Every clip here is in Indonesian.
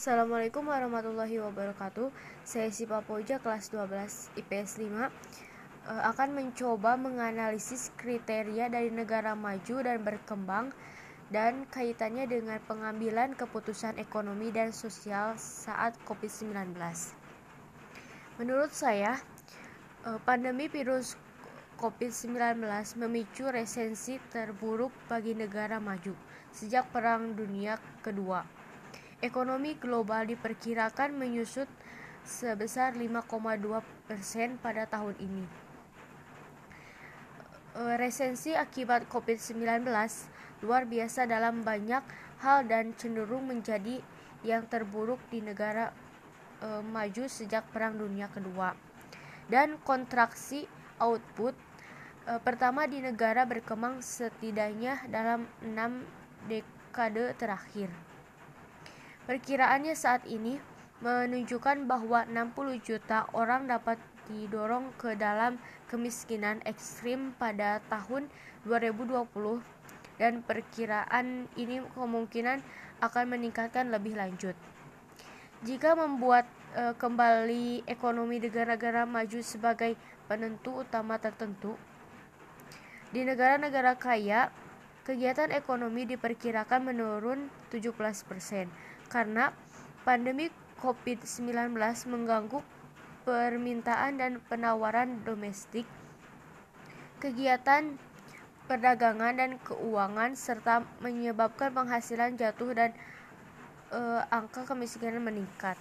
Assalamualaikum warahmatullahi wabarakatuh. Saya Sipa Poja kelas 12 IPS 5 akan mencoba menganalisis kriteria dari negara maju dan berkembang dan kaitannya dengan pengambilan keputusan ekonomi dan sosial saat COVID-19. Menurut saya, eh, pandemi virus COVID-19 memicu resensi terburuk bagi negara maju sejak Perang Dunia Kedua Ekonomi global diperkirakan menyusut sebesar 5,2 persen pada tahun ini. E, resensi akibat COVID-19 luar biasa dalam banyak hal dan cenderung menjadi yang terburuk di negara e, maju sejak Perang Dunia Kedua. Dan kontraksi output e, pertama di negara berkembang setidaknya dalam enam dekade terakhir. Perkiraannya saat ini menunjukkan bahwa 60 juta orang dapat didorong ke dalam kemiskinan ekstrim pada tahun 2020 dan perkiraan ini kemungkinan akan meningkatkan lebih lanjut. Jika membuat e, kembali ekonomi negara-negara maju sebagai penentu utama tertentu, di negara-negara kaya, kegiatan ekonomi diperkirakan menurun 17 persen karena pandemi COVID-19 mengganggu permintaan dan penawaran domestik, kegiatan perdagangan dan keuangan serta menyebabkan penghasilan jatuh dan e, angka kemiskinan meningkat.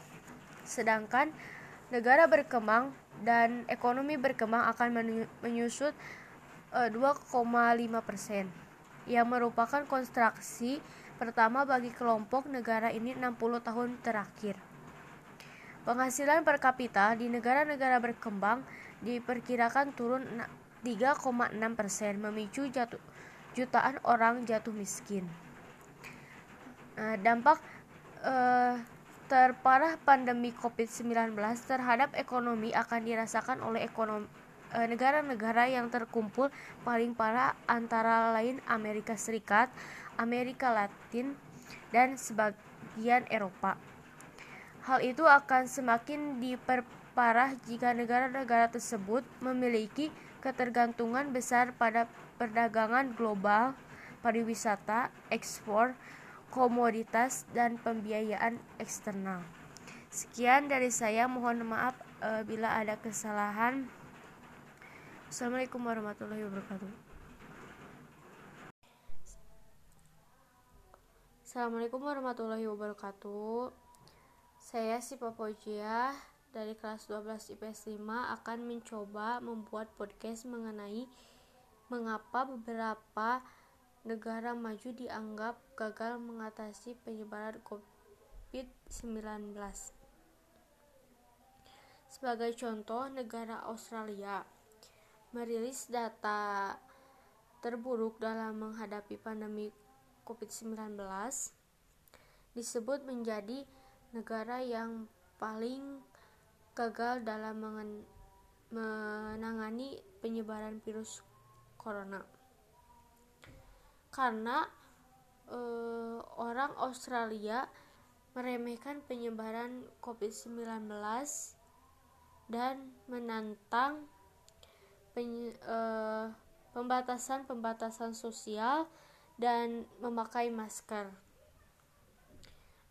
Sedangkan negara berkembang dan ekonomi berkembang akan menyusut e, 2,5 persen, yang merupakan konstruksi pertama bagi kelompok negara ini 60 tahun terakhir. Penghasilan per kapita di negara-negara berkembang diperkirakan turun 3,6 persen, memicu jatuh, jutaan orang jatuh miskin. Nah, dampak eh, terparah pandemi COVID-19 terhadap ekonomi akan dirasakan oleh ekonomi eh, negara-negara yang terkumpul paling parah antara lain Amerika Serikat, Amerika Latin, dan sebagian Eropa. Hal itu akan semakin diperparah jika negara-negara tersebut memiliki ketergantungan besar pada perdagangan global, pariwisata, ekspor, komoditas, dan pembiayaan eksternal. Sekian dari saya, mohon maaf e, bila ada kesalahan. Assalamualaikum warahmatullahi wabarakatuh. Assalamualaikum warahmatullahi wabarakatuh Saya si Papojia dari kelas 12 IPS 5 akan mencoba membuat podcast mengenai mengapa beberapa negara maju dianggap gagal mengatasi penyebaran COVID-19. Sebagai contoh, negara Australia merilis data terburuk dalam menghadapi pandemi COVID-19 disebut menjadi negara yang paling gagal dalam menangani penyebaran virus corona. Karena eh, orang Australia meremehkan penyebaran COVID-19 dan menantang eh, pembatasan-pembatasan sosial dan memakai masker.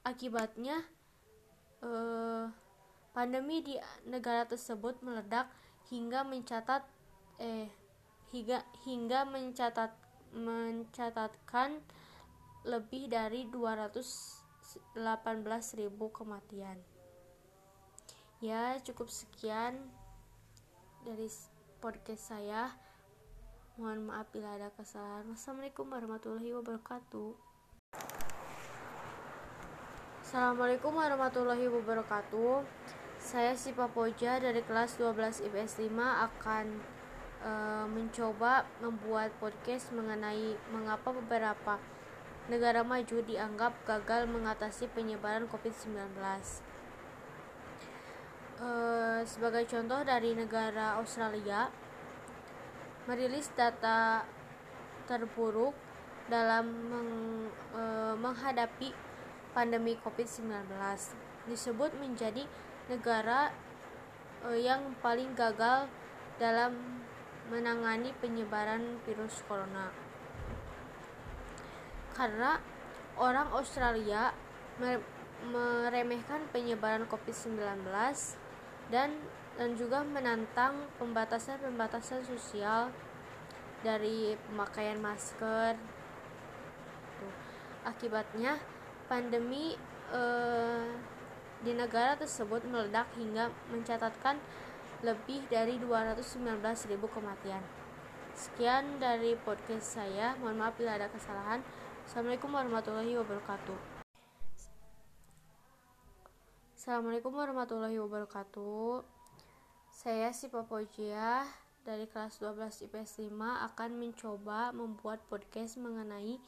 Akibatnya, eh, pandemi di negara tersebut meledak hingga mencatat eh hingga hingga mencatat mencatatkan lebih dari 218.000 kematian. Ya, cukup sekian dari podcast saya. Mohon maaf bila ada kesalahan. Wassalamualaikum warahmatullahi wabarakatuh. Assalamualaikum warahmatullahi wabarakatuh. Saya Sipa Poja dari kelas 12 IPS 5 akan e, mencoba membuat podcast mengenai mengapa beberapa negara maju dianggap gagal mengatasi penyebaran COVID-19. E, sebagai contoh dari negara Australia, merilis data terburuk dalam meng, e, menghadapi pandemi COVID-19 disebut menjadi negara eh, yang paling gagal dalam menangani penyebaran virus corona. Karena orang Australia meremehkan penyebaran COVID-19 dan dan juga menantang pembatasan-pembatasan sosial dari pemakaian masker. Akibatnya pandemi eh, di negara tersebut meledak hingga mencatatkan lebih dari 219.000 kematian. Sekian dari podcast saya. Mohon maaf bila ada kesalahan. Assalamualaikum warahmatullahi wabarakatuh. Assalamualaikum warahmatullahi wabarakatuh. Saya si Papojia dari kelas 12 IPS 5 akan mencoba membuat podcast mengenai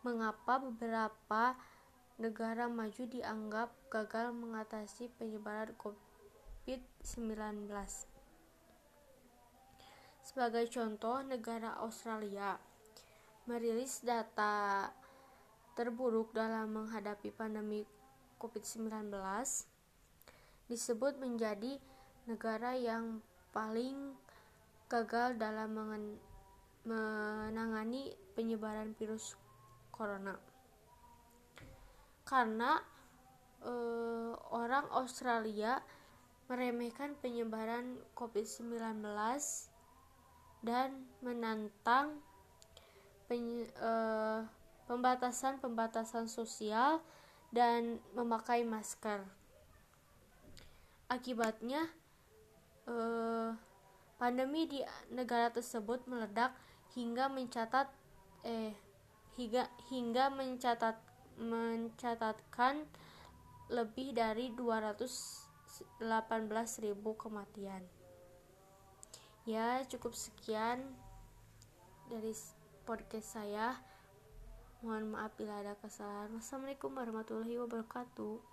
mengapa beberapa negara maju dianggap gagal mengatasi penyebaran COVID-19. Sebagai contoh, negara Australia merilis data terburuk dalam menghadapi pandemi COVID-19 disebut menjadi negara yang paling gagal dalam menangani penyebaran virus corona karena uh, orang Australia meremehkan penyebaran COVID-19 dan menantang uh, pembatasan-pembatasan sosial dan memakai masker. Akibatnya, uh, pandemi di negara tersebut meledak hingga mencatat eh hingga hingga mencatat mencatatkan lebih dari 218.000 kematian. Ya, cukup sekian dari podcast saya. Mohon maaf bila ada kesalahan. Wassalamualaikum warahmatullahi wabarakatuh.